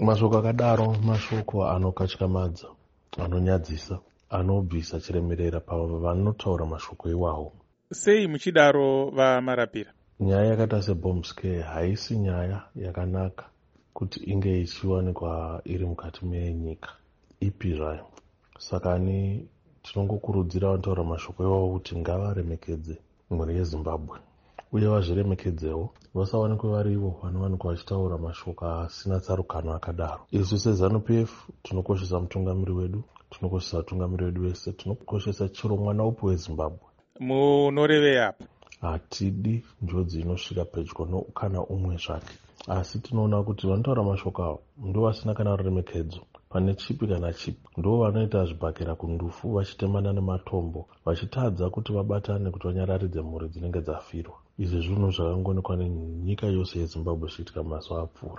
mashoko akadaro mashoko anokatyamadza anonyadzisa anobvisa chiremerera pavanotaura mashoko iwawo. Sei muchidaro vamarapira? Nyaya yakaita sebombscare haisi nyaya yakanaka kuti inge ichiwanikwa iri mukati menyika. Ipi zvayo? Saka ni tinongokurudzira vanotaura mashoko iwavo kuti ngavaremekedze mhuri yezimbabwe uye vazviremekedzewo vasawanikwe varivo vanowanikwa vachitaura mashoko asina tsarukano akadaro. Isu sezanup f tinokoshesa mutungamiri wedu tinokoshesa vatungamiri vedu vese tinokoshesa chiro mwana upi wezimbabwe. Munorevei apa. Hatidi njodzi inosvika pedyo nokana umwe zvake. Asi tinoona kuti vanotaura mashoko avo ndo vasina kana ruremekedzo pane chipi kana chipi. Ndo vanoita zvibhakera kundufu vachitemana nematombo vachitadza kuti vabatane kuti vanyararidze mhuri dzinenge dzafirwa. Izvi zvinhu zvakangoonekwa nenyika yose yezimbabwe zvichiitika mazuva apfuura